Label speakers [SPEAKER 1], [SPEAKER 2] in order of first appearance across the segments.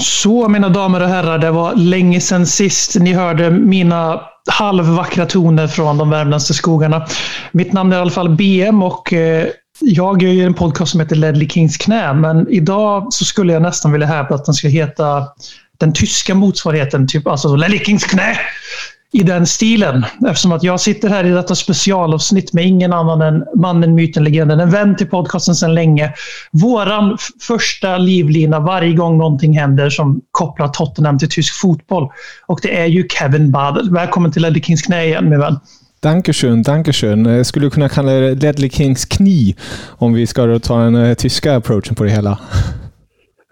[SPEAKER 1] Så mina damer och herrar, det var länge sedan sist ni hörde mina halvvackra toner från de värmländska skogarna. Mitt namn är i alla fall BM och eh, jag gör ju en podcast som heter Ledley Kings knä, men idag så skulle jag nästan vilja hävda att den ska heta den tyska motsvarigheten, typ alltså Ledley Kings knä i den stilen. Eftersom att jag sitter här i detta specialavsnitt med ingen annan än mannen, myten, legenden, en vän till podcasten sedan länge. Våran första livlina varje gång någonting händer som kopplar Tottenham till tysk fotboll. Och det är ju Kevin Badel. Välkommen till Ledley Kings knä igen, min vän.
[SPEAKER 2] Dankeschön, dankeschön. Jag skulle kunna kalla det Ledley Kings kni om vi ska ta den eh, tyska approachen på det hela.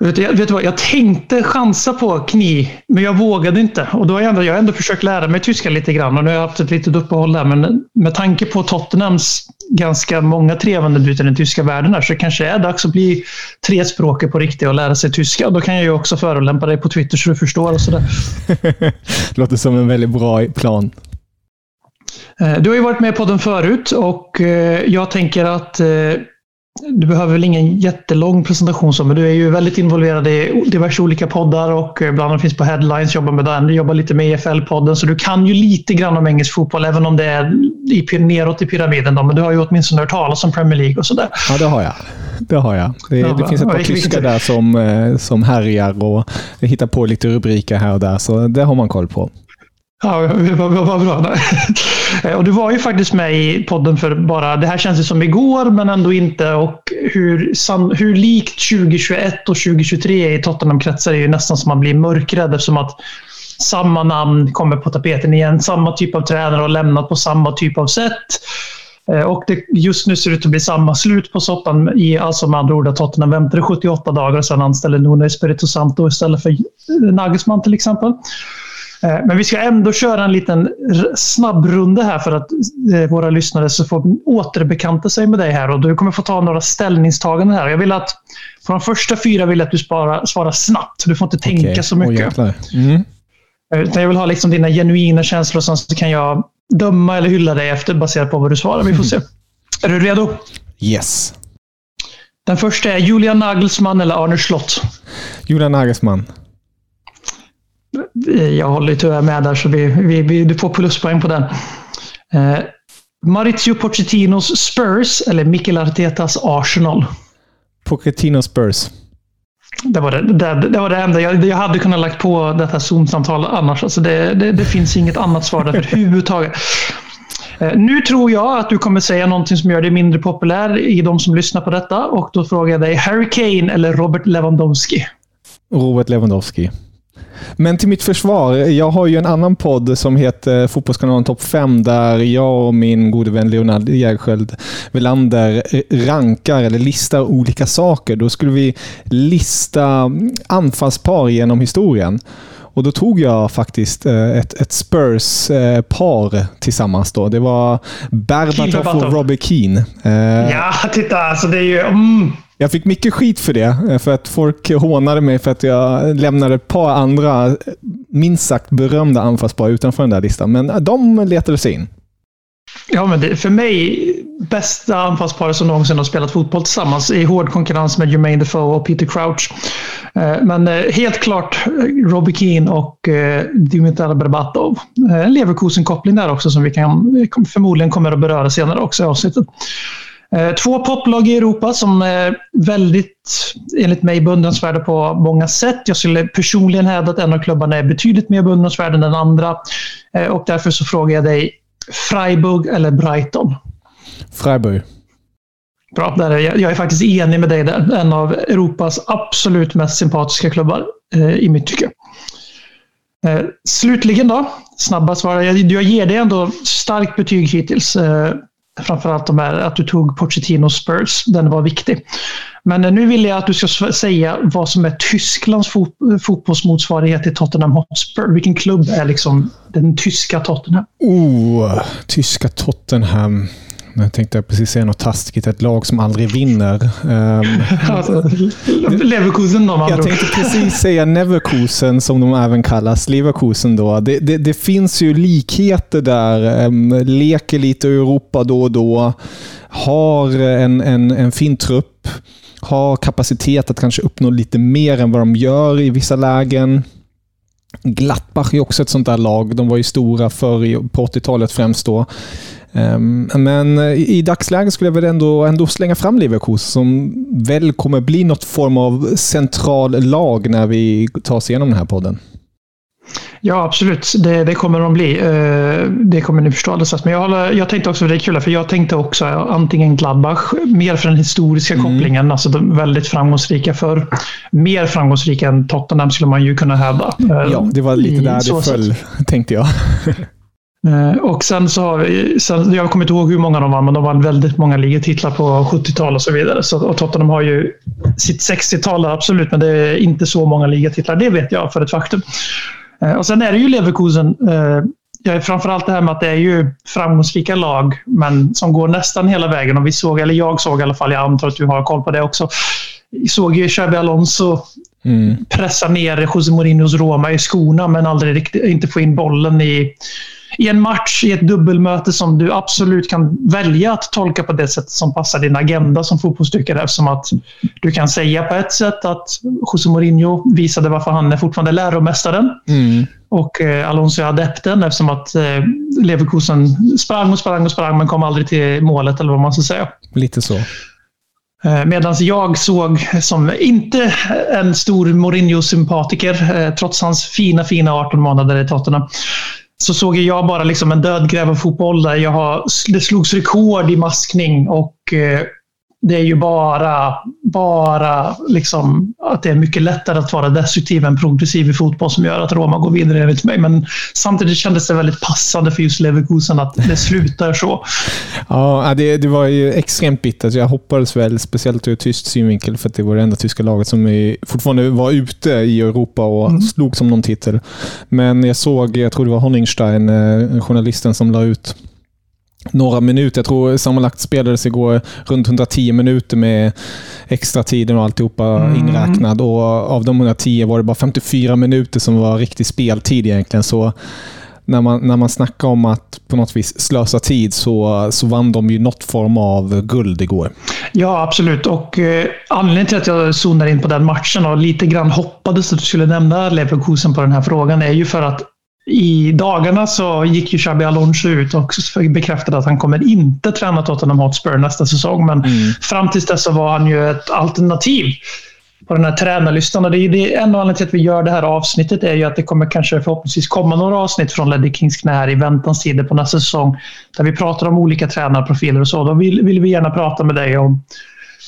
[SPEAKER 1] Vet du, vet du vad, jag tänkte chansa på kni, men jag vågade inte. Och då har jag, ändå, jag har ändå försökt lära mig tyska lite grann och nu har jag haft ett litet uppehåll där. Men med tanke på Tottenhams ganska många trevande byten i den tyska världen här, så kanske det är dags att bli trespråkig på riktigt och lära sig tyska. Då kan jag ju också förolämpa dig på Twitter så du förstår. och sådär.
[SPEAKER 2] Låter som en väldigt bra plan.
[SPEAKER 1] Eh, du har ju varit med på den förut och eh, jag tänker att eh, du behöver väl ingen jättelång presentation, så, men du är ju väldigt involverad i diverse olika poddar och bland annat finns på Headlines, jobbar med den. Du jobbar lite med EFL-podden, så du kan ju lite grann om engelsk fotboll, även om det är i, neråt i pyramiden. Då, men du har ju åtminstone hört talas om Premier League och sådär.
[SPEAKER 2] Ja, det har jag. Det har jag. Det, ja, det finns ett par tyskar där som, som härjar och hittar på lite rubriker här och där, så det har man koll på.
[SPEAKER 1] Ja, vad, vad bra. Eh, och du var ju faktiskt med i podden för bara, det här känns ju som igår men ändå inte. Och hur, hur likt 2021 och 2023 är i Tottenham-kretsar är ju nästan som man blir mörkrädd eftersom att samma namn kommer på tapeten igen. Samma typ av tränare har lämnat på samma typ av sätt. Eh, och det, just nu ser det ut att bli samma slut på soppan. I, alltså med andra ord att Tottenham väntade 78 dagar och sen anställde Nuno Espirito Santo istället för Nagelsmann till exempel. Eh, men vi ska ändå köra en liten snabbrunda här för att eh, våra lyssnare ska få återbekanta sig med dig här. Och du kommer få ta några ställningstaganden här. Jag vill att på de första fyra vill jag att du svarar snabbt. Du får inte tänka okay. så mycket. Oh, mm. Jag vill ha liksom dina genuina känslor och sen så kan jag döma eller hylla dig efter baserat på vad du svarar. Vi får se. Är du redo?
[SPEAKER 2] Yes.
[SPEAKER 1] Den första är Julian Nagelsmann eller Arne Slott?
[SPEAKER 2] Julian Nagelsmann
[SPEAKER 1] jag håller tyvärr med där, så vi, vi, vi, du får pluspoäng på den. Eh, Maurizio Pochettinos Spurs eller Mikel Artetas Arsenal?
[SPEAKER 2] Pochettino Spurs.
[SPEAKER 1] Det var det, det, det, var det enda. Jag, jag hade kunnat lagt på detta Zoom-samtal annars. Alltså det, det, det finns inget annat svar där överhuvudtaget. Eh, nu tror jag att du kommer säga någonting som gör dig mindre populär i de som lyssnar på detta. Och då frågar jag dig, Harry Kane eller Robert Lewandowski?
[SPEAKER 2] Robert Lewandowski. Men till mitt försvar, jag har ju en annan podd som heter Fotbollskanalen Topp 5 där jag och min gode vän Leonard Jägerskiöld Welander rankar eller listar olika saker. Då skulle vi lista anfallspar genom historien. Och Då tog jag faktiskt eh, ett, ett Spurs-par tillsammans. Då. Det var Berbatov och Robbie Keane.
[SPEAKER 1] Eh, ja, titta. Alltså det är ju... Mm.
[SPEAKER 2] Jag fick mycket skit för det, eh, för att folk hånade mig för att jag lämnade ett par andra minst sagt berömda anfallspar utanför den där listan. Men de letade sig in.
[SPEAKER 1] Ja, men det, för mig, bästa anfallsparet som någonsin har spelat fotboll tillsammans i hård konkurrens med Jermaine Defoe och Peter Crouch. Eh, men eh, helt klart eh, Robbie Keane och Dimitar Berbatov. En Leverkusen-koppling där också som vi kan, förmodligen kommer att beröra senare också i avsnittet. Två poplag i Europa som är väldigt, enligt mig, beundransvärda på många sätt. Jag skulle personligen hävda att en av klubbarna är betydligt mer beundransvärd än den andra. Och därför så frågar jag dig, Freiburg eller Brighton?
[SPEAKER 2] Freiburg.
[SPEAKER 1] Bra, där är jag, jag är faktiskt enig med dig där. En av Europas absolut mest sympatiska klubbar eh, i mitt tycke. slutligen då, snabba svar. Jag, jag ger dig ändå starkt betyg hittills framförallt de här, att du tog Pochettino Spurs. Den var viktig. Men nu vill jag att du ska säga vad som är Tysklands fot fotbollsmotsvarighet till Tottenham Hotspur. Vilken klubb är liksom den tyska Tottenham?
[SPEAKER 2] Oh, tyska Tottenham. Jag tänkte precis säga något taskigt. Ett lag som aldrig vinner. Um,
[SPEAKER 1] alltså, Leverkusen då,
[SPEAKER 2] Jag tänkte precis säga Neverkusen som de även kallas. Leverkusen då. Det, det, det finns ju likheter där. Um, leker lite i Europa då och då. Har en, en, en fin trupp har kapacitet att kanske uppnå lite mer än vad de gör i vissa lägen. Glattbach är också ett sånt där lag. De var ju stora förr på 80-talet främst då. Ehm, men i dagsläget skulle jag väl ändå, ändå slänga fram Leverkusen som väl kommer bli något form av central lag när vi tar oss igenom den här podden.
[SPEAKER 1] Ja, absolut. Det, det, kommer de bli. Eh, det kommer ni förstå alldeles Men jag, håller, jag tänkte också, det är kul, för jag tänkte också antingen Gladbach, mer för den historiska mm. kopplingen, alltså de väldigt framgångsrika för Mer framgångsrika än Tottenham skulle man ju kunna hävda.
[SPEAKER 2] Eh, ja, det var lite där det föll, sätt. tänkte jag.
[SPEAKER 1] Eh, och sen så har vi, sen, jag kommer inte ihåg hur många de vann, men de vann väldigt många ligatitlar på 70-tal och så vidare. Så, och Tottenham har ju sitt 60-tal, absolut, men det är inte så många ligatitlar. Det vet jag för ett faktum. Eh, och sen är det ju Leverkusen. Eh, framförallt det här med att det är ju framgångsrika lag, men som går nästan hela vägen. Och vi såg, eller jag såg i alla fall, jag antar att du har koll på det också. Vi såg ju Xabi Alonso mm. pressa ner José Mourinhos Roma i skorna, men aldrig riktigt, inte få in bollen i i en match, i ett dubbelmöte som du absolut kan välja att tolka på det sätt som passar din agenda som fotbollstyckare. Eftersom att du kan säga på ett sätt att José Mourinho visade varför han är fortfarande läromästaren. Mm. Och eh, Alonso är adepten eftersom att eh, Leverkusen sprang och sprang och sprang men kom aldrig till målet eller vad man ska säga.
[SPEAKER 2] Lite så.
[SPEAKER 1] Eh, Medan jag såg som inte en stor Mourinho-sympatiker, eh, trots hans fina, fina 18 månader i Tottenham, så såg jag bara liksom en död fotboll där. Jag har, det slogs rekord i maskning och eh, det är ju bara, bara liksom att det är mycket lättare att vara destruktiv än progressiv i fotboll som gör att Roma går vidare enligt mig. Men samtidigt kändes det väldigt passande för just Leverkusen att det slutar så.
[SPEAKER 2] Ja, det, det var ju extremt bittert. Jag hoppades väl, speciellt ur tysk synvinkel, för att det var det enda tyska laget som fortfarande var ute i Europa och mm. slog som någon titel. Men jag såg, jag tror det var Honningstein, eh, journalisten som la ut några minuter. Jag tror sammanlagt spelades igår runt 110 minuter med extra tiden och alltihopa mm. inräknad. Och av de 110 var det bara 54 minuter som var riktig speltid egentligen. Så när man, när man snackar om att på något vis slösa tid så, så vann de ju något form av guld igår.
[SPEAKER 1] Ja, absolut. Och eh, Anledningen till att jag zonade in på den matchen och lite grann hoppades att du skulle nämna Leverkusen på den här frågan är ju för att i dagarna så gick ju Xabi Alonso ut och bekräftade att han kommer inte träna Tottenham Hotspur nästa säsong. Men mm. fram tills dess så var han ju ett alternativ på den här tränarlistan. Och det är det, en av anledningarna till att vi gör det här avsnittet är ju att det kommer kanske förhoppningsvis komma några avsnitt från Leddy Kings knä här i väntans tider på nästa säsong. Där vi pratar om olika tränarprofiler och så. Då vill, vill vi gärna prata med dig om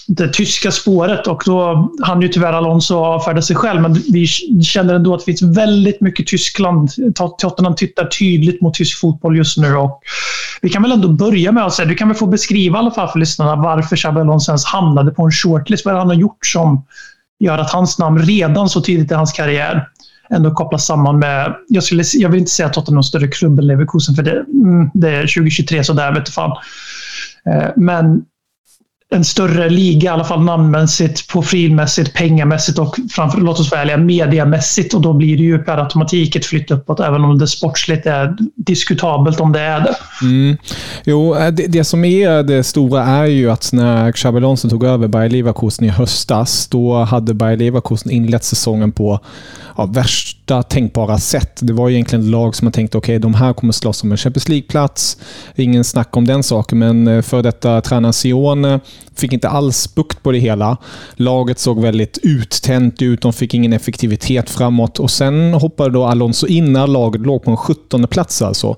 [SPEAKER 1] det tyska spåret och då hann ju tyvärr Alonso avfärda sig själv. Men vi känner ändå att det finns väldigt mycket Tyskland. Tottenham tittar tydligt mot tysk fotboll just nu. Och vi kan väl ändå börja med att säga, du kan väl få beskriva i alla fall för lyssnarna varför Xabi Alonso ens hamnade på en shortlist. Vad är det han har gjort som gör att hans namn redan så tidigt i hans karriär ändå kopplas samman med... Jag, skulle, jag vill inte säga att Tottenham är större klubb än Leverkusen, för det, mm, det är 2023 så där vet du fan. Eh, men en större liga, i alla fall namnmässigt, profilmässigt, pengamässigt och framför, låt oss vara ärliga, mediamässigt. Och då blir det ju per automatik ett flytt uppåt, även om det sportsligt är diskutabelt om det är det.
[SPEAKER 2] Mm. Jo, eh, det, det, som är det stora är ju att när Xabi Alonso tog över Bayer Leverkusen i höstas, då hade Bayer Leverkusen inlett säsongen på ja, värsta tänkbara sätt. Det var egentligen ett lag som man tänkte okej, okay, de här kommer slåss om en Champions League-plats. Ingen snack om den saken, men eh, för detta tränaren Sione fick inte alls bukt på det hela. Laget såg väldigt uttänt ut, de fick ingen effektivitet framåt och sen hoppade då Alonso in när laget låg på en 17 plats alltså.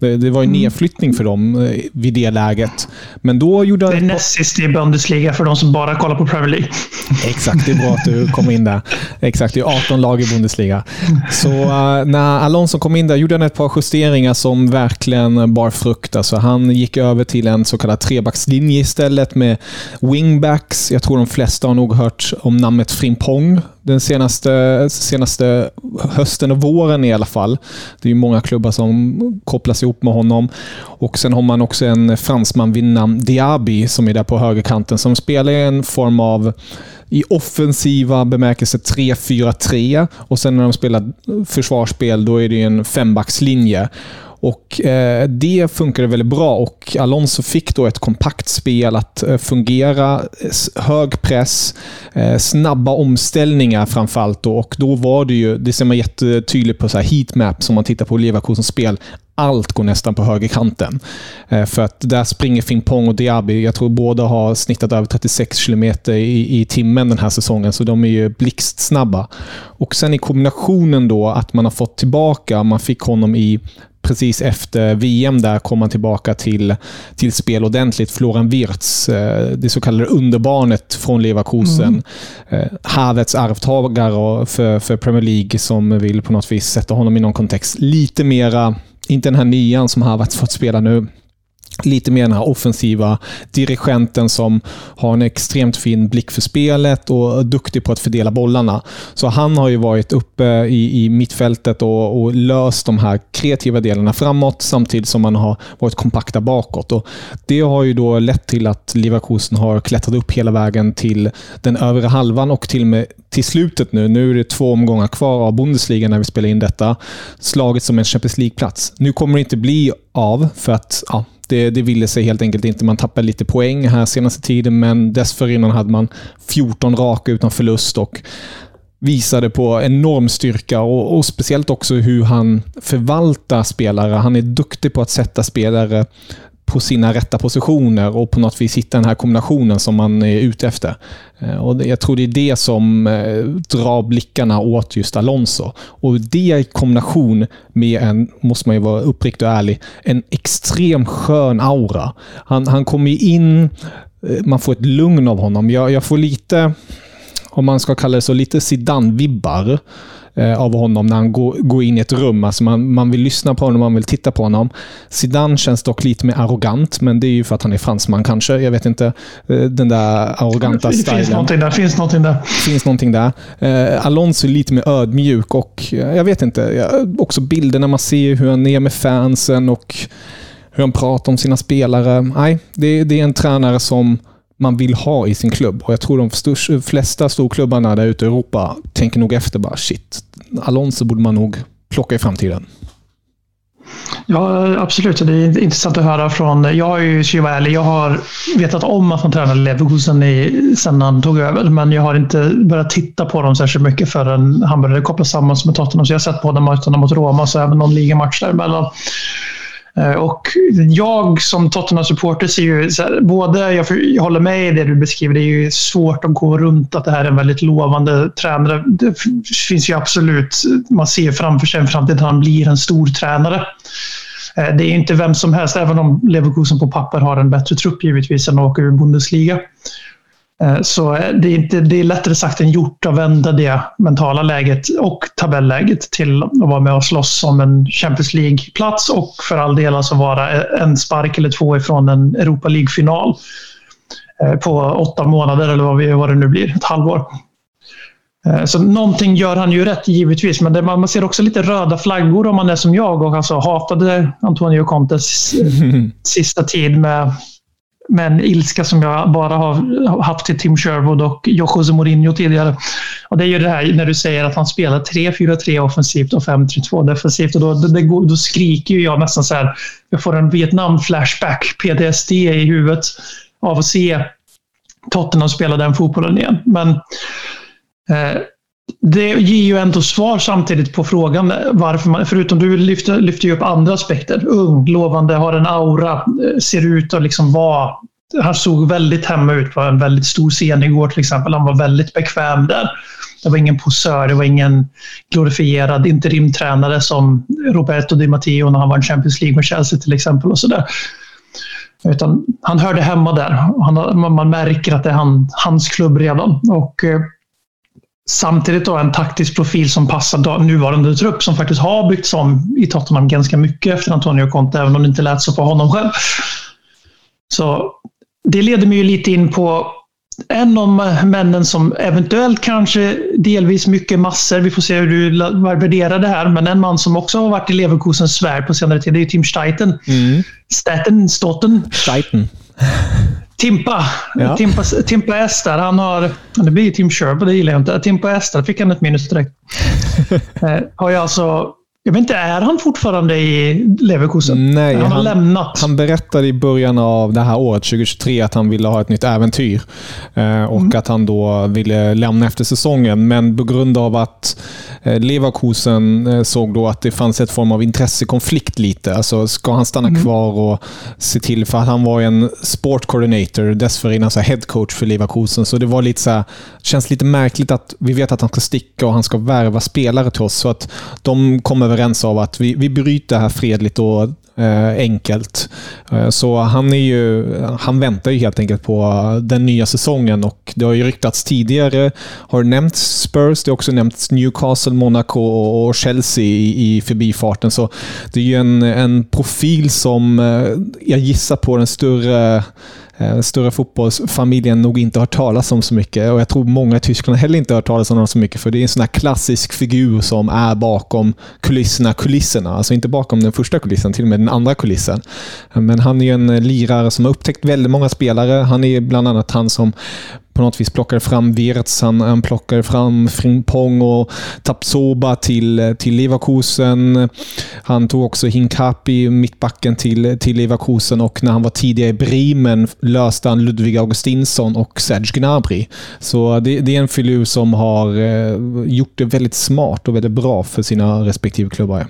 [SPEAKER 2] Det, det var en mm. nedflyttning för dem eh, vid det läget. Men då gjorde
[SPEAKER 1] Det är näst sist i Bundesliga för de som bara kollar på Premier League.
[SPEAKER 2] Exakt, det är bra att du kom in där. Exakt, det är 18 lag i Bundesliga. Så uh, när Alonso kom in där gjorde han ett par justeringar som verkligen bar frukt. Alltså, han gick över till en så kallad trebackslinje istället med wingbacks. Jag tror de flesta har nog hört om namnet Frimpong den senaste, senaste hösten och våren i alla fall. Det är många klubbar som kopplas ihop med honom. Och Sen har man också en fransman vid namn Diaby som är där på högerkanten som spelar en form av i offensiva bemärkelse 3-4-3 och sen när de spelar försvarsspel då är det en fembackslinje. Och eh, Det funkade väldigt bra och Alonso fick då ett kompakt spel att eh, fungera. Hög press, eh, snabba omställningar framförallt. Då, och då var det ju, det ser man jättetydligt på så här heatmap som man tittar på Leverkusens spel allt går nästan på högerkanten. Eh, för att där springer Fimpong och Diaby. Jag tror båda har snittat över 36 km i, i timmen den här säsongen, så de är ju blixtsnabba. Och sen i kombinationen då att man har fått tillbaka, man fick honom i precis efter VM där kom han tillbaka till, till spel ordentligt. Florian Wirtz, eh, det så kallade underbarnet från Leverkusen. Mm. Havertz arvtagare för, för Premier League som vill på något vis sätta honom i någon kontext. Lite mera inte den här nian som Havertz fått spela nu. Lite mer den här offensiva dirigenten som har en extremt fin blick för spelet och är duktig på att fördela bollarna. Så han har ju varit uppe i, i mittfältet och, och löst de här kreativa delarna framåt samtidigt som man har varit kompakta bakåt. Och det har ju då lett till att Leverkusen har klättrat upp hela vägen till den övre halvan och till och med till slutet nu. Nu är det två omgångar kvar av Bundesliga när vi spelar in detta. Slaget som en Champions League-plats. Nu kommer det inte bli av för att ja, det, det ville sig helt enkelt inte. Man tappade lite poäng här senaste tiden, men dessförinnan hade man 14 raka utan förlust och visade på enorm styrka och, och, speciellt också hur han förvaltar spelare. Han är duktig på att sätta spelare på sina rätta positioner och på något vis hitta den här kombinationen som man är ute efter. Eh, och jag tror det är det som eh, drar blickarna åt just Alonso. Och det i kombination med en, måste man ju vara uppriktig och ärlig, en extrem skön aura. Han, han kommer in, eh, man får ett lugn av honom. Jag, jag får lite, om man ska kalla det så, lite Zidane-vibbar Eh, av honom när han går, går in i ett rum. Alltså man, man vill lyssna på honom, man vill titta på honom. Zidane känns dock lite mer arrogant, men det är ju för att han är fransman kanske. Jag vet inte. Eh, den där arroganta det stilen.
[SPEAKER 1] Finns någonting där. Finns någonting där.
[SPEAKER 2] Finns någonting där. Eh, Alonso är lite mer ödmjuk och jag vet inte. Också bilderna man ser hur han är med fansen och hur han pratar om sina spelare. Nej, det, det är en tränare som man vill ha i sin klubb. Och Jag tror de flesta storklubbarna där ute i Europa tänker nog efter bara shit, Alonso borde man nog plocka i framtiden.
[SPEAKER 1] Ja, absolut. Det är intressant att höra från... Jag har ju, ska vara ärlig, jag har vetat om att han tränade Leverkusen i, sen han tog över, men jag har inte börjat titta på dem särskilt mycket förrän han började koppla samman med Tottenham. Så jag har sett båda matcherna mot Roma, så även någon ligamatch däremellan. Eh, och jag som Tottenham-supporter ser ju så här, både, jag, jag håller med i det du beskriver, det är ju svårt att gå runt att det här är en väldigt lovande tränare. Det finns ju absolut, man ser framför sig en framtid där han blir en stor tränare. Eh, det är inte vem som helst, även om Leverkusen på papper har en bättre trupp givetvis än att åka ur Bundesliga. Eh, så det är, inte, det är lättare sagt än gjort att vända det mentala läget och tabelläget till att vara med och slåss om en Champions League-plats och för all del alltså vara en spark eller två ifrån en Europa League-final eh, på åtta månader eller vad, det nu blir, ett halvår. Eh, så någonting gör han ju rätt givetvis, men det, man ser också lite röda flaggor om man är som jag och alltså hatade Antonio Contes sista tid med med en ilska som jag bara har haft till Tim Sherwood och Jose Mourinho tidigare. Och det är ju det här när du säger att han spelar 3-4-3 offensivt och 5-3-2 defensivt. Och då, det, då skriker jag nästan så här. Jag får en Vietnam-flashback, PTSD i huvudet av att se Tottenham spela den fotbollen igen. Men eh, det ger ju ändå svar samtidigt på frågan varför man, förutom du lyfter, lyfter ju upp andra aspekter. Ung, lovande, har en aura, eh, ser ut att liksom vara... Han såg väldigt hemma ut på en väldigt stor scen igår till exempel. Han var väldigt bekväm där. Det var ingen posör, det var ingen glorifierad interimtränare som Roberto Di Matteo när han vann Champions League med Chelsea till exempel. och så där. Utan han hörde hemma där. Han, man märker att det är han, hans klubb redan. Och eh, Samtidigt då en taktisk profil som passar nuvarande trupp som faktiskt har byggts om i Tottenham ganska mycket efter Antonio Conte, även om det inte lät så på honom själv. Så det leder mig ju lite in på en av männen som eventuellt kanske delvis mycket massor. Vi får se hur du värderar det här. Men en man som också har varit i Leverkusens sfär på senare tid, det är Tim Steiten. Mm. Staten, Stotten.
[SPEAKER 2] Steiten.
[SPEAKER 1] Timpa. Ja. Timpa, Timpa Estar. Han har... Det blir Tim Sherb, det gillar jag inte. Timpa Estar fick han ett minus direkt. eh, har ju alltså Jag vet inte, är han fortfarande i Leverkusen?
[SPEAKER 2] Nej,
[SPEAKER 1] han har
[SPEAKER 2] han,
[SPEAKER 1] lämnat.
[SPEAKER 2] Han berättade i början av det här året, 2023, att han ville ha ett nytt äventyr. Eh, och mm. att han då ville lämna efter säsongen. Men på grund av att Leverkusen eh, såg då att det fanns ett form av intressekonflikt lite. Alltså, ska han stanna mm. kvar och se till, för att han var en sport coordinator, dessförinnan så head coach för Leverkusen. Så det var lite så här, känns lite märkligt att vi vet att han ska sticka och han ska värva spelare till oss. Så att de kommer överens av att vi, vi bryter det här fredligt och eh, enkelt. Eh, så han, är ju, han väntar ju helt enkelt på den nya säsongen och det har ju ryktats tidigare, har nämnts Spurs, det har också nämnts Newcastle, Monaco och Chelsea i, i förbifarten. Så det är ju en, en profil som eh, jag gissar på den större eh, större fotbollsfamiljen nog inte har talas om så mycket. Och Jag tror många i Tyskland heller inte har hört talas om honom så mycket. För det är en sån här klassisk figur som är bakom kulisserna, kulisserna. Alltså inte bakom den första kulissen, till och med den andra kulissen. Men han är ju en lirare som har upptäckt väldigt många spelare. Han är bland annat han som på något vis plockade fram Wirtz, han, han plockade fram Frimpong och Tapsoba till, till Leverkusen. Han tog också Hinkapi, mittbacken, till, till Leverkusen och när han var tidigare i Bremen löste han Ludvig Augustinsson och Serge Gnabry. Så det, det är en filur som har eh, gjort det väldigt smart och väldigt bra för sina respektive klubbar.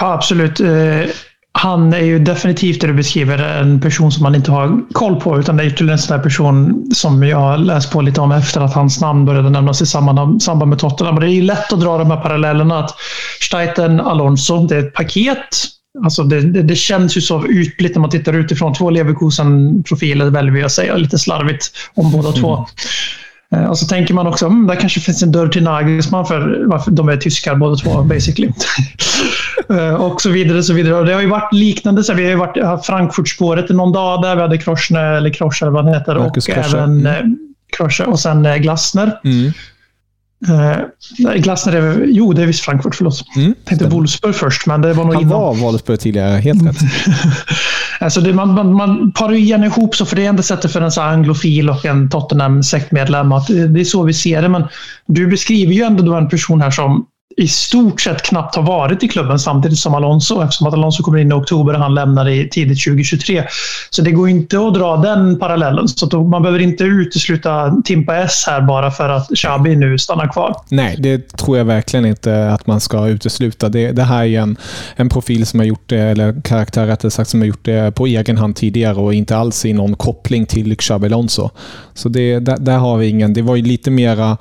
[SPEAKER 1] Ja, absolut. Eh, han är ju definitivt det du beskriver, en person som man inte har koll på. Utan det är ytterligare en sån där person som jag läst på lite om efter att hans namn började nämnas i samband, samband med Tottenham. Och det är ju lätt att dra de här parallellerna. Att Steiten, Alonso, det är ett paket. Alltså det, det, det känns ju så ytligt när man tittar utifrån. Två Leverkusen-profiler väljer vi att säga lite slarvigt om båda mm. två. Eh, och så tänker man också, mm, där kanske finns en dörr till Nagelsmann för varför de är tyskar båda två basically. Eh, och så vidare. så vidare. Och det har ju varit liknande. Så vi har ju varit Frankfurtspåret i någon dag där. Vi hade Kroschne, eller Kroscher vad han heter. Marcus och Kroscher. även mm. Kroscher och sen Glassner. Mm. Uh, Glassner är, jo, det är visst Frankfurt, förlåt. Mm, tänkte Wolfsburg först, men det var nog
[SPEAKER 2] Han innan. var Wolfsburg tidigare, helt rätt.
[SPEAKER 1] alltså det, man, man, man parar ju gärna ihop så, för det är enda sättet för en så anglofil och en Tottenham-sektmedlem. Att det är så vi ser det, men du beskriver ju ändå en person här som i stort sett knappt har varit i klubben samtidigt som Alonso eftersom att Alonso kommer in i oktober och han lämnar i tidigt 2023. Så det går inte att dra den parallellen. Så man behöver inte utesluta Timpa S här bara för att Xabi nu stannar kvar.
[SPEAKER 2] Nej, det tror jag verkligen inte att man ska utesluta. Det, det här är en, en profil som har gjort det, eller karaktär rättare sagt, som har gjort det på egen hand tidigare och inte alls i någon koppling till Xabi Alonso. Så det, där, där har vi ingen. Det var ju lite mera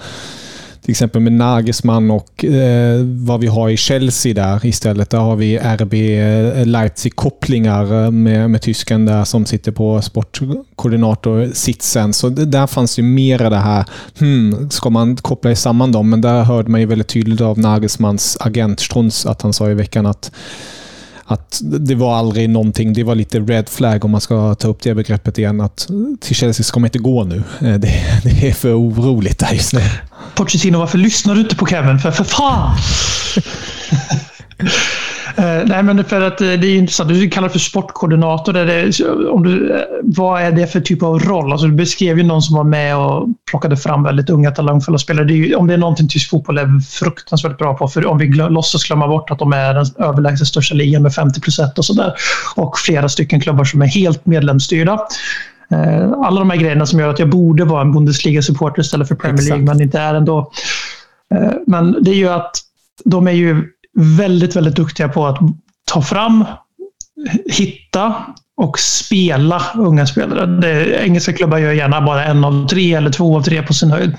[SPEAKER 2] till exempel med Nagelsmann och eh, vad vi har i Chelsea där istället. Där har vi RB eh, Leipzig-kopplingar eh, med, med tysken där som sitter på sportkoordinator-sitsen. Så där fanns ju mera det här, hmm, ska man koppla samman dem? Men där hörde man ju väldigt tydligt av Nagelsmanns agent Strunz att han sa i veckan att att det var aldrig någonting, det var lite red flag om man ska ta upp det begreppet igen, att till Chelsea ska man inte gå nu. Det, det är för oroligt där just nu.
[SPEAKER 1] Pochettino, varför lyssnar du inte på Kevin? För, för fan! Uh, nej, men för att uh, det är intressant. Du kallar det för sportkoordinator. Är det, om du, uh, vad är det för typ av roll? Alltså, du beskrev ju någon som var med och plockade fram väldigt unga talangfulla spelare. Det ju, om det är någonting tysk fotboll är fruktansvärt bra på, för om vi glö, låtsas glömma bort att de är den överlägset största ligan med 50 procent och sådär. Och flera stycken klubbar som är helt medlemsstyrda. Alla de här grejerna som gör att jag borde vara en Bundesliga-supporter istället för Premier League, Exakt. men inte är ändå. Men det är ju att de är ju väldigt, väldigt duktiga på att ta fram, hitta och spela unga spelare. Det, engelska klubbar gör gärna bara en av tre eller två av tre på sin höjd.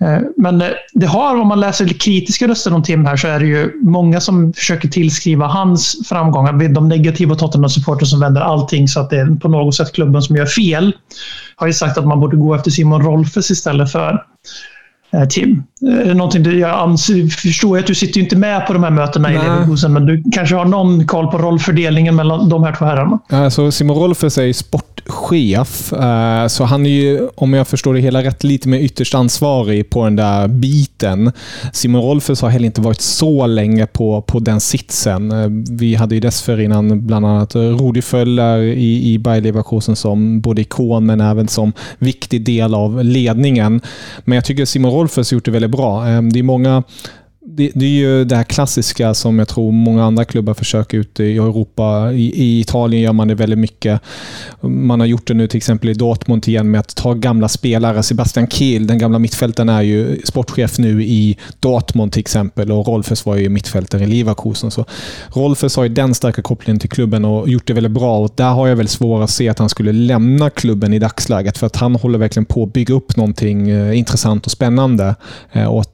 [SPEAKER 1] Eh, men eh, det har, om man läser kritiska röster om Tim här, så är det ju många som försöker tillskriva hans framgångar. De negativa Tottenham-supporter som vänder allting så att det är på något sätt klubben som gör fel. Har ju sagt att man borde gå efter Simon Rolfes istället för eh, Tim. Det någonting du, jag förstår att du sitter inte med på de här mötena Nej. i Leverkusen, men du kanske har någon koll på rollfördelningen mellan de här två herrarna?
[SPEAKER 2] Alltså Simon Rolfes är sportchef, eh, så han är ju, om jag förstår det hela rätt, lite mer ytterst ansvarig på den där biten. Simon Rolfes har heller inte varit så länge på, på den sitsen. Eh, vi hade ju dessförinnan bland annat Rudi Föller i, i Bayer Leverkusen som både ikon men även som viktig del av ledningen. Men jag tycker Simon Rolfes gjort det väldigt bra. Ehm, det är många det, det, är ju det här klassiska som jag tror många andra klubbar försöker ute i Europa. I, I, Italien gör man det väldigt mycket. Man har gjort det nu till exempel i Dortmund igen med att ta gamla spelare. Sebastian Kiel, den gamla mittfältaren, är ju sportchef nu i Dortmund till exempel och Rolfes var ju mittfältare i Leverkusen. Så Rolfes har ju den starka kopplingen till klubben och gjort det väldigt bra. Och där har jag väl svårt att se att han skulle lämna klubben i dagsläget för att han håller verkligen på att bygga upp någonting eh, intressant och spännande. Eh, och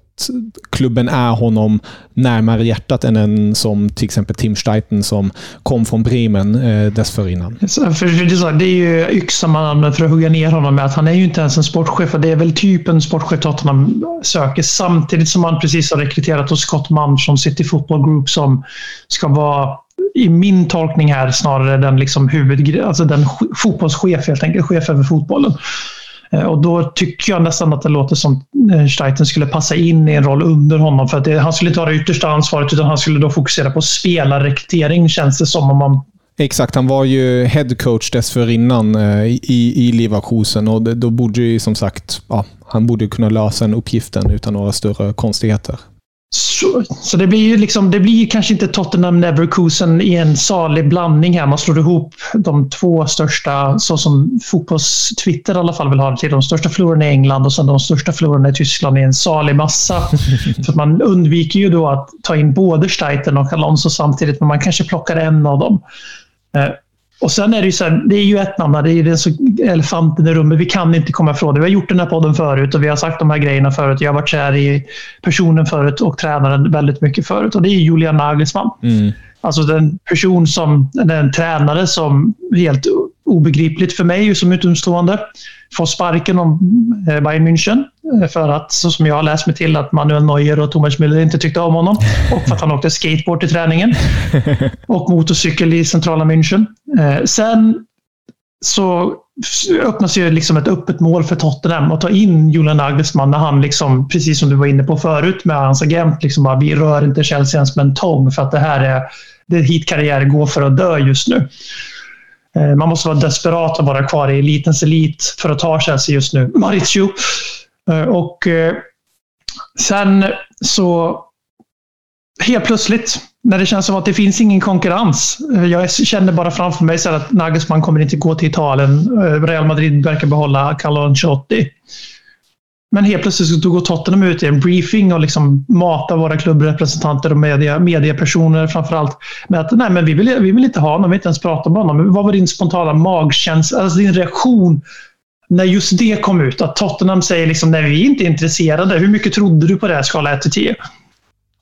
[SPEAKER 2] klubben är honom närmare hjärtat än en som till exempel Tim Steiten som kom från Bremen eh, dessförinnan.
[SPEAKER 1] För, det är ju yxan man använder för att hugga ner honom med att han är ju inte ens en sportchef. Det är väl typ en sportchef Tottenham söker samtidigt som man precis har rekryterat hos Scott Mann från City Football Group som ska vara i min tolkning här snarare den liksom huvud, alltså den fotbollschef helt enkelt, chef över fotbollen. Eh, och då tycker jag nästan att det låter som eh, Steiten skulle passa in i en roll under honom. För att det, han skulle inte ha det yttersta ansvaret utan han skulle då fokusera på spelarrekrytering känns det som. Om man
[SPEAKER 2] Exakt, han var ju headcoach dessförinnan eh, i, i Leverkusen och då borde ju som sagt, ja, han borde kunna lösa den uppgiften utan några större konstigheter.
[SPEAKER 1] Så, så, det blir ju liksom, det blir kanske inte Tottenham Neverkusen i en salig blandning här. Man slår ihop de två största, så som fotbolls-Twitter i alla fall vill ha det till. De största förlorarna i England och sen de största förlorarna i Tyskland i en salig massa. så man undviker ju då att ta in både Steiten och Alonso samtidigt, men man kanske plockar en av dem. Och sen är det ju så här, det är ju ett namn, det är ju den så elefanten i rummet. Vi kan inte komma ifrån det. Vi har gjort den här podden förut och vi har sagt de här grejerna förut. Jag har varit kär i personen förut och tränaren väldigt mycket förut och det är Julian Nagelsmann. Mm. Alltså den person som, den tränare som helt obegripligt för mig som utomstående får sparken om eh, Bayern München. Eh, för att, så som jag har läst mig till, att Manuel Neuer och Thomas Müller inte tyckte om honom. Och för att han åkte skateboard till träningen. Och motorcykel i centrala München. Eh, sen så öppnas ju liksom ett öppet mål för Tottenham att ta in Julian Nagelsmann när han, liksom, precis som du var inne på förut med hans agent, liksom bara, vi rör inte Chelsea ens med en tång för att det här är det hit karriär går för att dö just nu. Eh, man måste vara desperat att vara kvar i elitens elit för att ta Chelsea just nu. Mauricio. Eh, och eh, sen så helt plötsligt, när det känns som att det finns ingen konkurrens. Jag känner bara framför mig så att Nagelsmann kommer inte gå till Italien. Real Madrid verkar behålla Carlo Ancelotti. Men helt plötsligt så går Tottenham ut i en briefing och liksom matar våra klubbrepresentanter och media, mediepersoner framförallt med att nej, men vi, vill, vi vill inte ha honom, vi vill inte ens prata med honom. Vad var din spontana magkänsla, alltså din reaktion när just det kom ut? Att Tottenham säger liksom nej, vi är inte intresserade. Hur mycket trodde du på det, här skala 1 till 10?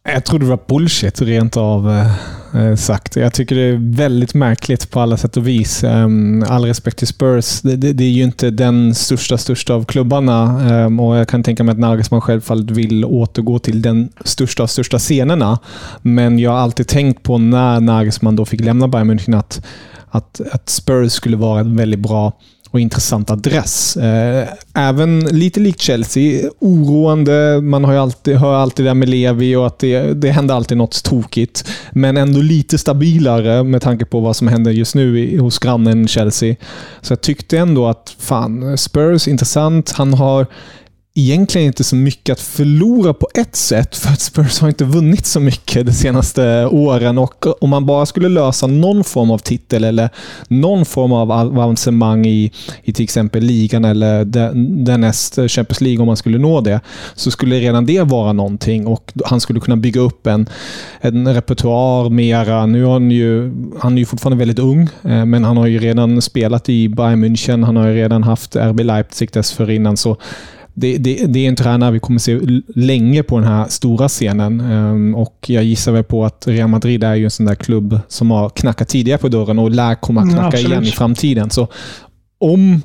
[SPEAKER 2] Jag trodde det var bullshit rent av eh, eh, sagt. Jag tycker det är väldigt märkligt på alla sätt och vis. Um, all respekt till Spurs. Det, det, det, är ju inte den största, största av klubbarna um, och jag kan tänka mig att Nagelsmann självfallet vill återgå till den största av största scenerna. Men jag har alltid tänkt på när Nagelsmann då fick lämna Bayern München att, att, att Spurs skulle vara en väldigt bra och intressant adress. Eh, även lite likt Chelsea, oroande. Man har ju alltid, hör alltid det där med Levi och att det, det händer alltid något tokigt. Men ändå lite stabilare med tanke på vad som händer just nu hos grannen Chelsea. Så jag tyckte ändå att fan, Spurs intressant. Han har egentligen inte så mycket att förlora på ett sätt, för att Spurs har inte vunnit så mycket de senaste åren. Och Om man bara skulle lösa någon form av titel eller någon form av avancemang i, i till exempel ligan eller därnäst Champions League, om man skulle nå det, så skulle redan det vara någonting och han skulle kunna bygga upp en, en repertoar mera. Nu är han ju, han är ju fortfarande väldigt ung, eh, men han har ju redan spelat i Bayern München, han har ju redan haft RB Leipzig dessförinnan, så det, det, det, är en tränare vi kommer se länge på den här stora scenen. Um, och Jag gissar väl på att Real Madrid är ju en sån där klubb som har knackat tidigare på dörren och lär komma att mm, knacka mm, igen i framtiden. Så om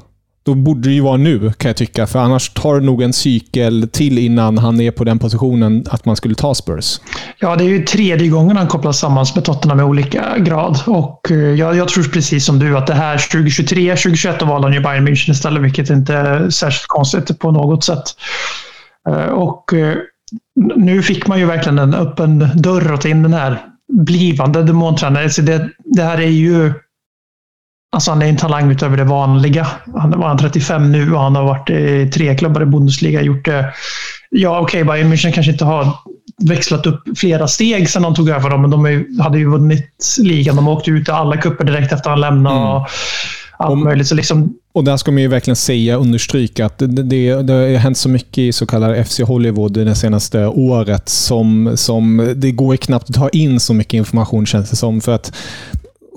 [SPEAKER 2] då borde det ju vara nu, kan jag tycka. För annars tar det nog en cykel till innan han är på den positionen att man skulle ta Spurs.
[SPEAKER 1] Ja, det är ju tredje gången han kopplas samman med Tottenham i olika grad. Och eh, jag, jag, tror precis som du att det här 2023, 2021 då valde han ju Bayern München istället, vilket inte är särskilt konstigt på något sätt. Eh, och eh, nu fick man ju verkligen en öppen dörr att ta in den här blivande demontränaren. Alltså det, det här är ju Alltså han är en talang utöver det vanliga. Han var 35 nu och han har varit i tre klubbar i Bundesliga. Gjort det. Ja, okej, okay, Bayern München kanske inte har växlat upp flera steg sedan de tog över dem. Men de hade ju vunnit ligan. De åkte ut i alla kupper direkt efter att han lämnade. Mm. Och allt Om, möjligt. Så liksom,
[SPEAKER 2] och där ska man ju verkligen säga, understryka, att det, det, det har hänt så mycket i så kallad FC Hollywood det senaste året som, som det går knappt att ta in så mycket information känns det som. För att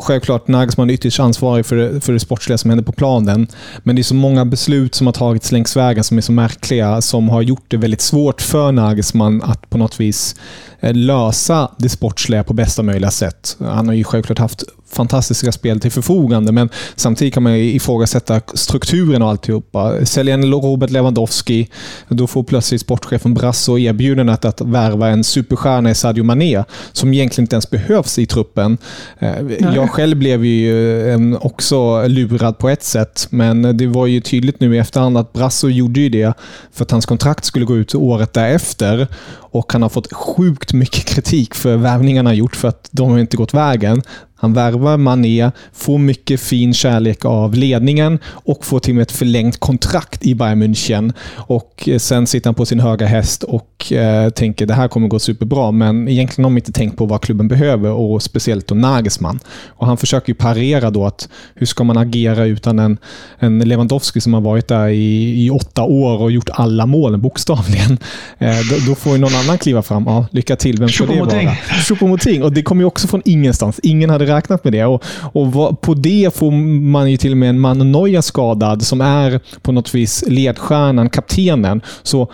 [SPEAKER 2] Självklart, Nagelsmann är ytterst ansvarig för det, för det sportsliga som händer på planen. Men det är så många beslut som har tagits längs vägen som är så märkliga, som har gjort det väldigt svårt för Nagelsmann att på något vis eh, lösa det sportsliga på bästa möjliga sätt. Han har ju självklart haft fantastiska spel till förfogande, men samtidigt kan man ifrågasätta strukturen och alltihopa. Säljer en Robert Lewandowski, då får plötsligt sportchefen Brasso erbjudandet att värva en superstjärna i Sadio Mané, som egentligen inte ens behövs i truppen. Eh, jag själv blev ju också lurad på ett sätt, men det var ju tydligt nu i efterhand att Brasso gjorde ju det för att hans kontrakt skulle gå ut året därefter och han har fått sjukt mycket kritik för värvningarna han gjort för att de har inte gått vägen. Han värvar Mané, får mycket fin kärlek av ledningen och får till och med ett förlängt kontrakt i Bayern München. Och Sen sitter han på sin höga häst och eh, tänker det här kommer gå superbra. Men egentligen har de inte tänkt på vad klubben behöver och speciellt då Nagelsmann. Och han försöker parera då att hur ska man agera utan en, en Lewandowski som har varit där i, i åtta år och gjort alla målen bokstavligen. Eh, då, då, får ju någon annan kliva fram. Ja, lycka till. Vem ska det vara? Choupo-Moting. Och det kommer ju också från ingenstans. Ingen hade räknat med det. Och, och på det får man ju till och med en man Neuer skadad som är på något vis ledstjärnan, kaptenen. Så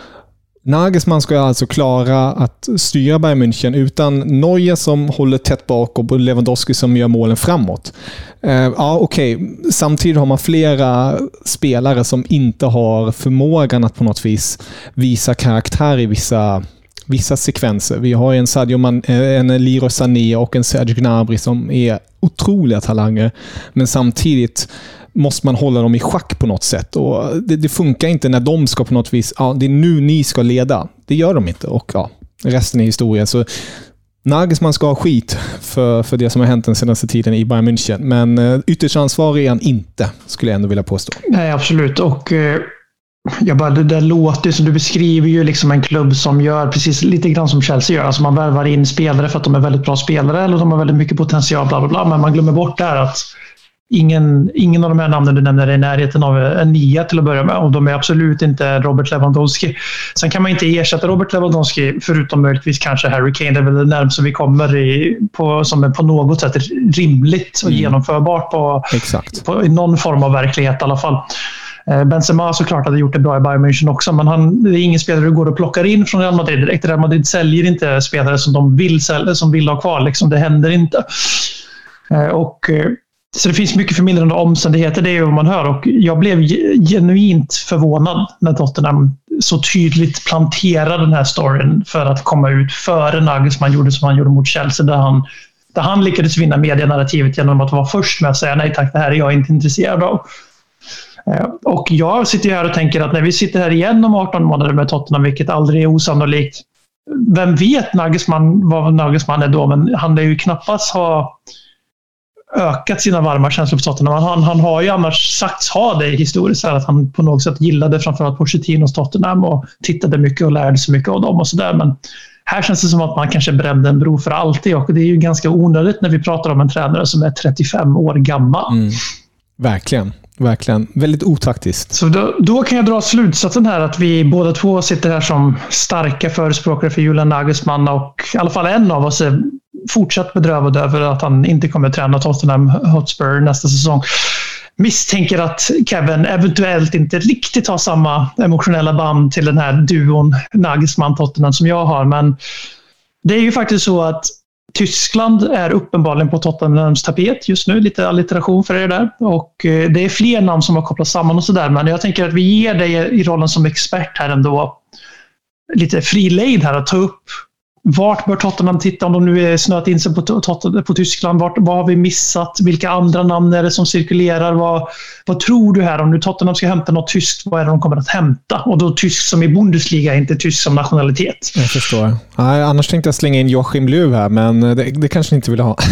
[SPEAKER 2] Nagelsmann ska alltså klara att styra Bayern München utan Neuer som håller tätt bak och Lewandowski som gör målen framåt. Uh, ja, okej. Okay. Samtidigt har man flera spelare som inte har förmågan att på något vis visa karaktär i vissa vissa sekvenser. Vi har en Sadio Man, eh, en Leroy Sané och en Serge Gnabry som är otroliga talanger. Men samtidigt måste man hålla dem i schack på något sätt. Och det, det, funkar inte när de ska på något vis, ja, det är nu ni ska leda. Det gör de inte och ja, resten är historia. Så Nagelsmann ska ha skit för, för det som har hänt den senaste tiden i Bayern München. Men eh, ytterst ansvarig är han inte, skulle jag ändå vilja påstå.
[SPEAKER 1] Nej, absolut. Och eh, jag bara, det där låter som du beskriver ju liksom en klubb som gör precis lite grann som Chelsea gör. Alltså man värvar in spelare för att de är väldigt bra spelare eller de har väldigt mycket potential. Bla bla bla. Men man glömmer bort där att ingen, ingen av de här namnen du nämner är i närheten av en nia till att börja med. Och de är absolut inte Robert Lewandowski. Sen kan man inte ersätta Robert Lewandowski, förutom möjligtvis kanske Harry Kane. Det är väl det närmaste vi kommer i, på, som är på något sätt rimligt och mm. genomförbart på,
[SPEAKER 2] Exakt.
[SPEAKER 1] på, i någon form av verklighet i alla fall. Eh, Benzema såklart hade gjort det bra i Bayern München också, men han, det är ingen spelare du går och plockar in från Real Madrid direkt. Real Madrid säljer inte spelare som de vill, sälja, som vill ha kvar. Liksom, det händer inte. Eh, och, eh, så det finns mycket förmildrande omständigheter, det är vad man hör. Och jag blev genuint förvånad när Tottenham så tydligt planterade den här storyn för att komma ut före Nagelsmann gjorde som han gjorde mot Chelsea, där han, där han lyckades vinna medienarrativet genom att vara först med att säga nej tack, det här är jag inte intresserad av. Eh, och jag sitter här och tänker att när vi sitter här igen om 18 månader med Tottenham, vilket aldrig är osannolikt. Vem vet Nagelsmann, vad Nagelsmann är då, men han lär ju knappast ha ökat sina varma känslor för Tottenham. Han, han har ju annars sagts ha det historiskt, att han på något sätt gillade framförallt Pochettinos Tottenham och tittade mycket och lärde sig mycket av dem och sådär. Men här känns det som att man kanske brände en bro för alltid och det är ju ganska onödigt när vi pratar om en tränare som är 35 år gammal. Mm.
[SPEAKER 2] Verkligen. Verkligen. Väldigt otaktiskt.
[SPEAKER 1] Så då, då, kan jag dra slutsatsen här att vi båda två sitter här som starka förespråkare för Julian Nagelsmann och i alla fall en av oss är fortsatt bedrövad över att han inte kommer att träna Tottenham Hotspur nästa säsong. Misstänker att Kevin eventuellt inte riktigt har samma emotionella band till den här duon Nagelsmann-Tottenham som jag har, men det är ju faktiskt så att Tyskland är uppenbarligen på Tottenhams tapet just nu. Lite allitteration för er där. Och eh, det är fler namn som har kopplats samman och sådär. Men jag tänker att vi ger dig i rollen som expert här ändå lite fri lejd här att ta upp vart bör Tottenham titta om de nu är snöat in sig på, på Tyskland? Vart, vad har vi missat? Vilka andra namn är det som cirkulerar? Vad, vad tror du här? Om nu Tottenham ska hämta något tyskt, vad är det de kommer att hämta? Och då tysk som i Bundesliga, inte tysk som nationalitet.
[SPEAKER 2] Jag förstår. Nej, annars tänkte jag slänga in Joachim Löw här, men det, det kanske ni inte vill ha.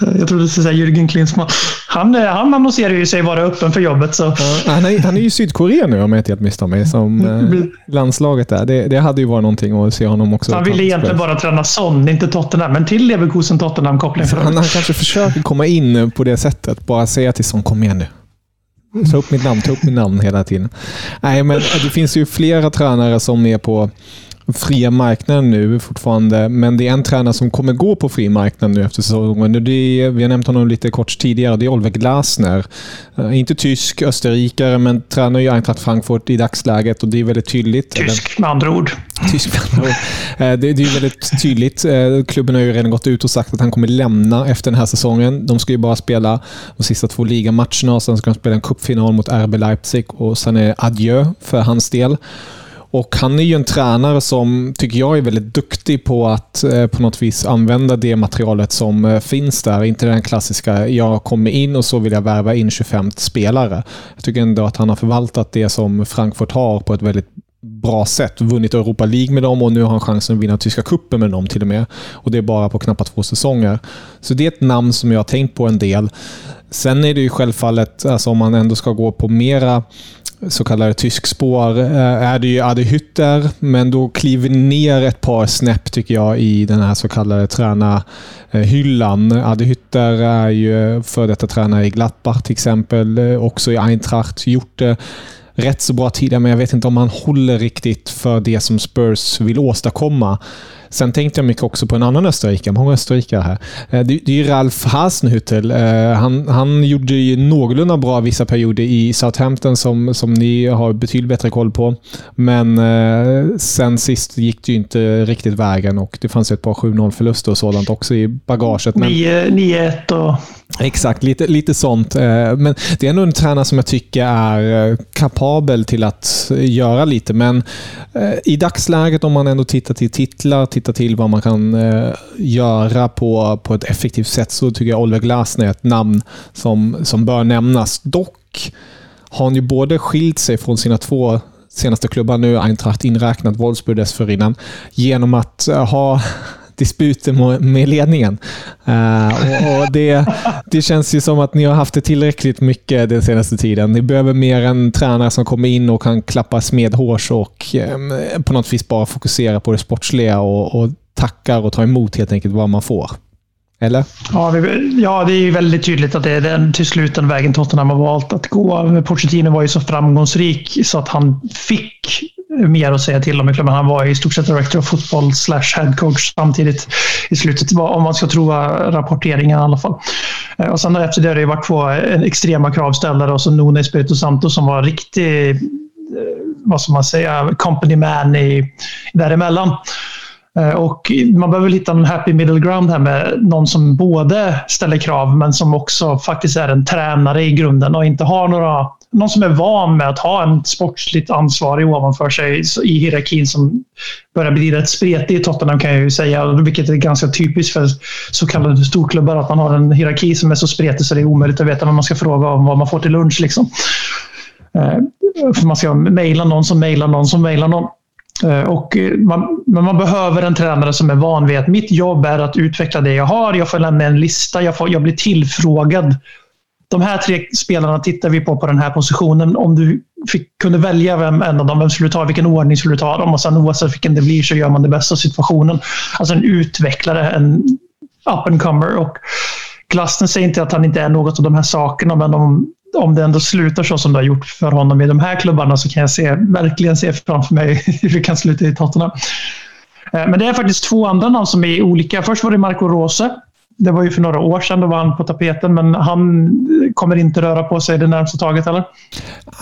[SPEAKER 1] jag trodde du skulle säga Jürgen Klinsmann. Han, han annonserar ju sig vara öppen för jobbet. Så.
[SPEAKER 2] Ja, han, är, han är ju i Sydkorea nu om jag inte helt misstar mig, som eh, landslaget där. Det, det hade ju varit någonting att se honom också.
[SPEAKER 1] Han ville egentligen bara träna Son, inte Tottenham. Men till Leverkusen Tottenham-koppling.
[SPEAKER 2] Han, han kanske försöker komma in på det sättet. Bara säga till Son, kom igen nu. Ta upp mitt namn, ta upp mitt namn hela tiden. Nej, men det finns ju flera tränare som är på fria marknaden nu fortfarande, men det är en tränare som kommer gå på fri marknad nu efter säsongen. Det är, vi har nämnt honom lite kort tidigare. Det är Oliver Glasner. Uh, inte tysk, österrikare, men tränar ju Eintracht Frankfurt i dagsläget och det är väldigt tydligt.
[SPEAKER 1] Tysk med andra ord.
[SPEAKER 2] Tysk med andra ord. Uh, det, det, är väldigt tydligt. Uh, klubben har ju redan gått ut och sagt att han kommer lämna efter den här säsongen. De ska ju bara spela de sista två ligamatcherna och sen ska de spela en cupfinal mot RB Leipzig och sen är adjö för hans del. Och Han är ju en tränare som tycker jag är väldigt duktig på att eh, på något vis använda det materialet som eh, finns där. Inte den klassiska, jag kommer in och så vill jag värva in 25 spelare. Jag tycker ändå att han har förvaltat det som Frankfurt har på ett väldigt bra sätt. Vunnit Europa League med dem och nu har han chansen att vinna tyska kuppen med dem till och med. Och Det är bara på knappt två säsonger. Så det är ett namn som jag har tänkt på en del. Sen är det ju självfallet, alltså om man ändå ska gå på mera så kallade tyskspår eh, är det ju Adi Hütter, men då kliver ner ett par snäpp tycker jag i den här så kallade tränarhyllan. Eh, Adi Hütter är ju före detta tränare i Gladbach till exempel, eh, också i Eintracht. Gjort det rätt så bra tidigare, men jag vet inte om han håller riktigt för det som Spurs vill åstadkomma. Sen tänkte jag mycket också på en annan österrikare. Många österrikare här. Eh, det, det är Ralf Hasenhüttel. Eh, han, han gjorde ju någorlunda bra vissa perioder i Southampton som, som ni har betydligt bättre koll på. Men eh, sen sist gick det ju inte riktigt vägen och det fanns ett par 7-0 förluster och sådant också i bagaget.
[SPEAKER 1] 9-1 och...
[SPEAKER 2] Exakt, lite, lite sånt. Eh, men det är ändå en tränare som jag tycker är eh, kapabel till att göra lite. Men eh, i dagsläget, om man ändå tittar till titlar, tittar till vad man kan göra på, på ett effektivt sätt så tycker jag Oliver Glasner är ett namn som, som bör nämnas. Dock har han ju både skilt sig från sina två senaste klubbar, nu Eintracht inräknat Wolfsburg dessförinnan, genom att ha disputer med ledningen. Uh, och, och det, det känns ju som att ni har haft det tillräckligt mycket den senaste tiden. Ni behöver mer en tränare som kommer in och kan klappa smedhårs och um, på något vis bara fokusera på det sportsliga och, och tackar och tar emot helt enkelt vad man får. Eller?
[SPEAKER 1] Ja, ja, det är ju väldigt tydligt att det är den till slut den vägen Tottenham har valt att gå. Pochettino var ju så framgångsrik så att han fick mer att säga till om i klubben. Han var i stort sett director of football slash head coach samtidigt i slutet, om man ska tro rapporteringen i alla fall. Eh, och sen efter det har det varit två eh, extrema kravställare och så Nuno Espirito Santo som var riktig, eh, vad ska man säga, company man i, däremellan. Eh, och man behöver hitta en happy middle ground här med någon som både ställer krav men som också faktiskt är en tränare i grunden och inte har några någon som är van med att ha en sportsligt ansvarig ovanför sig i hierarkin som börjar bli rätt spretig i Tottenham kan jag ju säga, vilket är ganska typiskt för så kallade storklubbar att man har en hierarki som är så spretig så det är omöjligt att veta vad man ska fråga om vad man får till lunch. Liksom. Eh, för man ska mejla någon som mejlar någon som mejlar någon. Eh, och eh, man, men man behöver en tränare som är van vid att mitt jobb är att utveckla det jag har. Jag får lämna en lista, jag, får, jag blir tillfrågad de här tre spelarna tittar vi på på den här positionen. Om du fick, kunde välja vem, en av dem, vem skulle du ta? Vilken ordning skulle du ta dem? Och sen oavsett vilken det blir så gör man det bästa av situationen. Alltså en utvecklare, en up and comer. Och Glasner säger inte att han inte är något av de här sakerna, men om, om det ändå slutar så som det har gjort för honom i de här klubbarna så kan jag se, verkligen se framför mig hur det kan sluta i Tottenham. Eh, men det är faktiskt två andra namn som är olika. Först var det Marco Rose det var ju för några år sedan då var han på tapeten, men han kommer inte röra på sig det närmsta taget, eller?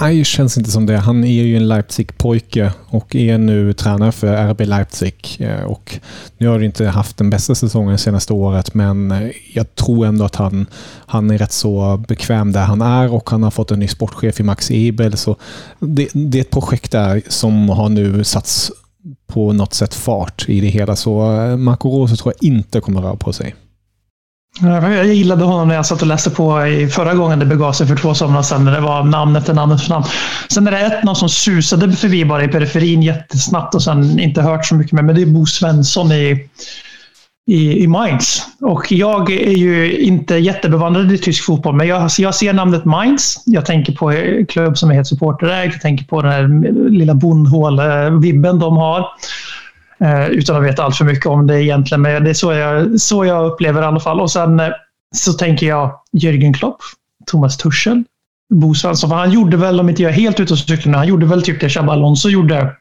[SPEAKER 2] Nej, det känns inte som det. Han är ju en Leipzig-pojke och är nu tränare för RB Leipzig. Eh, och nu har han inte haft den bästa säsongen det senaste året, men eh, jag tror ändå att han, han är rätt så bekväm där han är och han har fått en ny sportchef i Max Ebel. Så det, det är ett projekt där som har nu satts på något sätt fart i det hela. Så eh, Marco Rose tror jag inte kommer röra på sig.
[SPEAKER 1] Jag gillade honom när jag satt och läste på i förra gången det begav sig för två somrar sedan. När det var namn efter namn efter namn. Sen är det ett namn som susade förbi bara i periferin jättesnabbt och sen inte hört så mycket mer. Men det är Bo Svensson i, i, i Mainz. Och jag är ju inte jättebevandrad i tysk fotboll, men jag, jag ser namnet Mainz. Jag tänker på en klubb som är helt supporterägd. Jag tänker på den här lilla bondhål-vibben de har. Eh, utan att veta allt för mycket om det egentligen, men det är så jag, så jag upplever i alla fall. Och sen eh, så tänker jag Jürgen Klopp, Thomas Tuchel, Bo Svensson. För han gjorde väl, om inte jag är helt ute och cyklar han gjorde väl typ det Xabi Alonso gjorde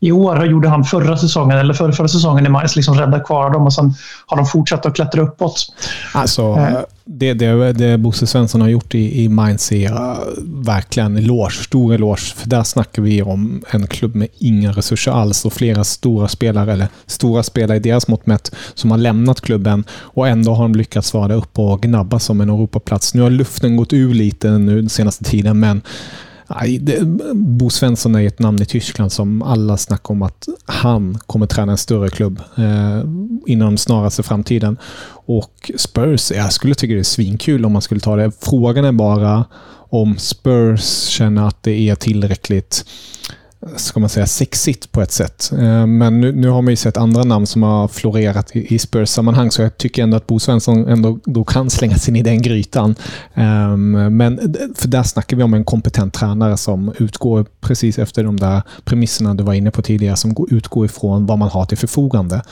[SPEAKER 1] i år gjorde han förra säsongen, eller förra, förra säsongen i Majs, liksom rädda kvar dem och sen har de fortsatt att klättra uppåt.
[SPEAKER 2] Alltså, eh. det, det, det Bosse Svensson har gjort i, i Mainz är uh, verkligen eloge, stor eloge. För där snackar vi om en klubb med inga resurser alls och flera stora spelare, eller stora spelare i deras mått mätt, som har lämnat klubben och ändå har de lyckats vara där uppe och gnabba som en Europaplats. Nu har luften gått ur lite nu den senaste tiden, men Nej, det, Bo Svensson är ett namn i Tyskland som alla snackar om att han kommer träna en större klubb eh, inom den snaraste framtiden. Och Spurs, jag skulle tycka det är svinkul om man skulle ta det. Frågan är bara om Spurs känner att det är tillräckligt ska man säga, sexigt på ett sätt. Eh, men nu, nu har man ju sett andra namn som har florerat i, i Spurs-sammanhang, så jag tycker ändå att Bo Svensson ändå då kan slänga sig in i den grytan. Ehm, men för där snackar vi om en kompetent tränare som utgår precis efter de där premisserna du var inne på tidigare, som utgår ifrån vad man har till förfogande.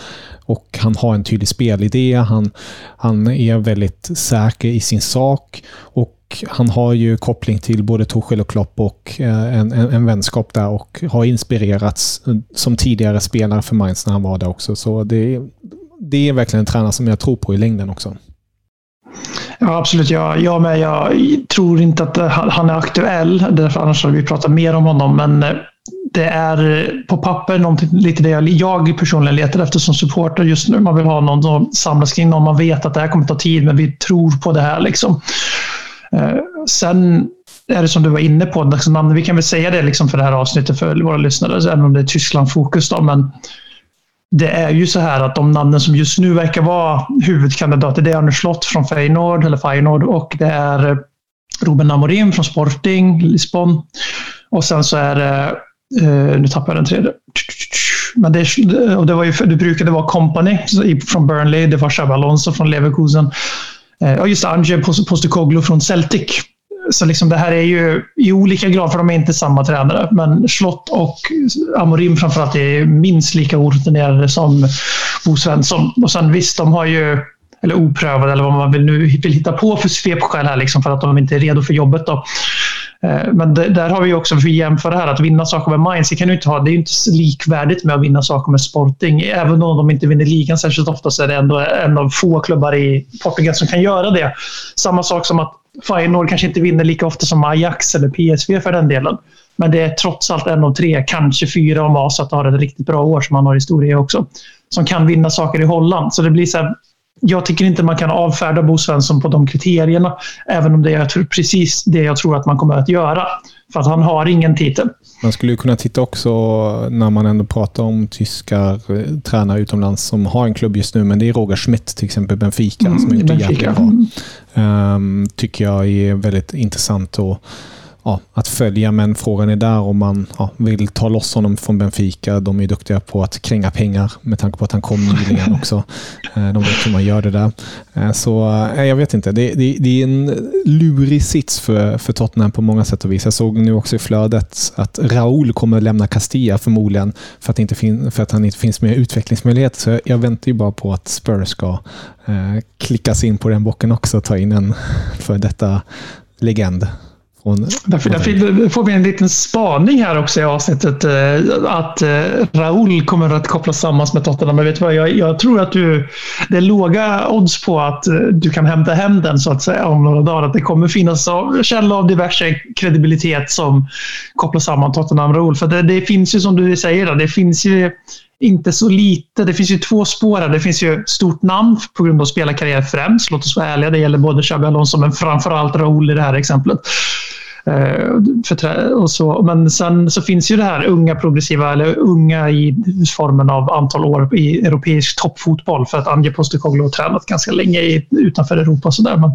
[SPEAKER 2] Och han har en tydlig spelidé, han, han är väldigt säker i sin sak och han har ju koppling till både Torshäll och Klopp och eh, en, en, en, vänskap där och har inspirerats eh, som tidigare spelare för Mainz när han var där också. Så det, det är verkligen en tränare som jag tror på i längden också.
[SPEAKER 1] Ja, absolut. Jag, jag med. Jag tror inte att han är aktuell. Därför annars hade vi pratat mer om honom. Men eh, det är på papper lite det jag, jag personligen letar efter som supporter just nu. Man vill ha någon som samlas kring någon. Man vet att det här kommer ta tid, men vi tror på det här. Liksom. Eh, sen är det som du var inne på, liksom, vi kan väl säga det liksom för det här avsnittet för våra lyssnare, även om det är Tyskland-fokus. Men det är ju så här att de namnen som just nu verkar vara huvudkandidater, det är Anders Slott från Feyenoord, eller Feyenoord och det är eh, Ruben Amorim från Sporting, Lisbon. Och sen så är det, eh, nu tappar jag den tredje. Men det, och det, var ju, det brukade vara Company från Burnley, det var Xabi Alonso från Leverkusen. Eh, ja, just Ange Postekoglu från Celtic. Så liksom det här är ju i olika grad, för de är inte samma tränare. Men Slott och Amorim framförallt är minst lika orutinerade som Bo Svensson. Och sen visst, de har ju, eller oprövade eller vad man vill nu vill hitta på för svepskäl här, liksom för att de inte är redo för jobbet. Då. Eh, men det, där har vi också, för att jämföra här, att vinna saker med Mainz, det, kan du inte ha, det är inte likvärdigt med att vinna saker med Sporting. Även om de inte vinner ligan särskilt ofta så är det ändå en av få klubbar i Portugal som kan göra det. Samma sak som att Feyenoord kanske inte vinner lika ofta som Ajax eller PSV för den delen. Men det är trots allt en av tre, kanske fyra om Asat har ett riktigt bra år som han har historia också. Som kan vinna saker i Holland. Så det blir så här, jag tycker inte man kan avfärda Bo Svensson på de kriterierna. Även om det är precis det jag tror att man kommer att göra. För att han har ingen titel.
[SPEAKER 2] Man skulle ju kunna titta också när man ändå pratar om tyskar eh, tränare utomlands som har en klubb just nu. Men det är Roger Schmidt till exempel, Benfica, mm, som är jäkla bra. Um, tycker jag är väldigt intressant. Och, ja, att följa, men frågan är där om man ja, vill ta loss honom från Benfica. De är duktiga på att kränga pengar med tanke på att han kom nyligen också. Eh, de vet hur man gör det där. Eh, så eh, jag vet inte. Det, det, det, är en lurig sits för, för Tottenham på många sätt och vis. Jag såg nu också i flödet att Raúl kommer att lämna Castilla förmodligen för att, inte fin, för att han inte finns med utvecklingsmöjligheter. Så jag väntar ju bara på att Spurs ska eh, klickas in på den bocken också och ta in en för detta legend.
[SPEAKER 1] Hon, därför, därför får vi en liten spaning här också i avsnittet. Eh, att eh, Raúl kommer att kopplas samman med Tottenham. Men vet du vad, jag, jag, tror att du, det är låga odds på att eh, du kan hämta hem den så att säga om några dagar. Att det kommer finnas källor av diverse kredibilitet som kopplar samman Tottenham och Raúl. För det, det, finns ju som du säger, det finns ju inte så lite. Det finns ju två spår här. Det finns ju stort namn på grund av spelarkarriär främst. Låt oss vara ärliga. Det gäller både Xabi Alonso men framförallt Raúl i det här exemplet. Eh, och så, men sen så finns ju det här unga progressiva, eller unga i formen av antal år i europeisk toppfotboll. För att Anje Postecoglou har tränat ganska länge i, utanför Europa. Så, där, men,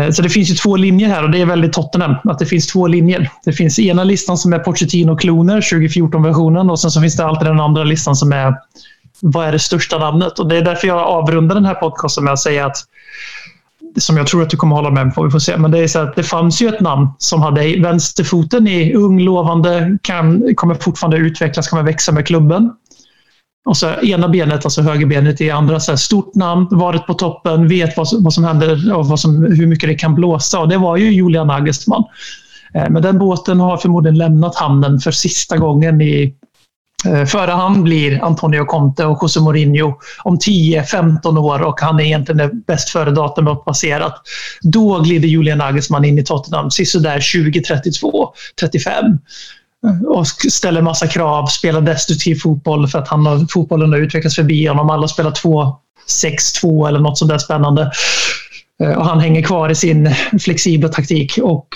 [SPEAKER 1] eh, så det finns ju två linjer här och det är väldigt Tottenham. Att det finns två linjer. Det finns ena listan som är Pochettino-kloner, 2014-versionen. Och sen så finns det alltid den andra listan som är vad är det största namnet? Och Det är därför jag avrundar den här podcasten med att säga att som jag tror att du kommer hålla med om, vi får se. Men det är så att det fanns ju ett namn som hade vänsterfoten i ung, lovande, kan, kommer fortfarande utvecklas, kommer växa med klubben. Och så ena benet, alltså högerbenet, i andra så här, stort namn, varit på toppen, vet vad, vad som händer och vad som, hur mycket det kan blåsa. Och det var ju Julian Nagelsmann. Eh, men den båten har förmodligen lämnat hamnen för sista gången i Eh, före han blir Antonio Conte och José Mourinho om 10-15 år och han är egentligen det bäst före-datumet passerat. Då glider Julian Nagelsmann in i Tottenham sisådär 2032, 35 eh, och ställer massa krav, spelar destruktiv fotboll för att han har, fotbollen har utvecklats förbi honom. Alla spelar 2-6-2 eller något sånt där spännande. Eh, och han hänger kvar i sin flexibla taktik och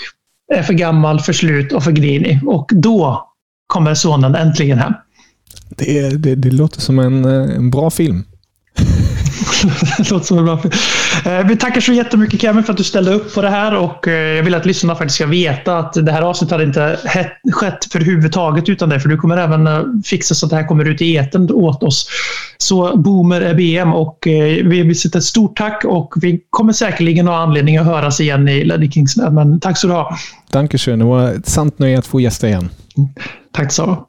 [SPEAKER 1] är för gammal, för slut och för grinig. Och då kommer sonen äntligen hem.
[SPEAKER 2] Det, det, det låter som en, eh, en bra film.
[SPEAKER 1] det låter som en bra film. Eh, vi tackar så jättemycket Kevin för att du ställde upp på det här och eh, jag vill att lyssnarna faktiskt ska veta att det här avsnittet hade inte skett för huvudtaget utan det. För du kommer även fixa så att det här kommer ut i eten åt oss. Så boomer är BM och vi vill sätta ett stort tack och vi kommer säkerligen ha anledning att höras igen i Leddy Kings. Men tack så du ha.
[SPEAKER 2] Dankeschön. Det var ett sant nöje att få gästa igen.
[SPEAKER 1] Tack så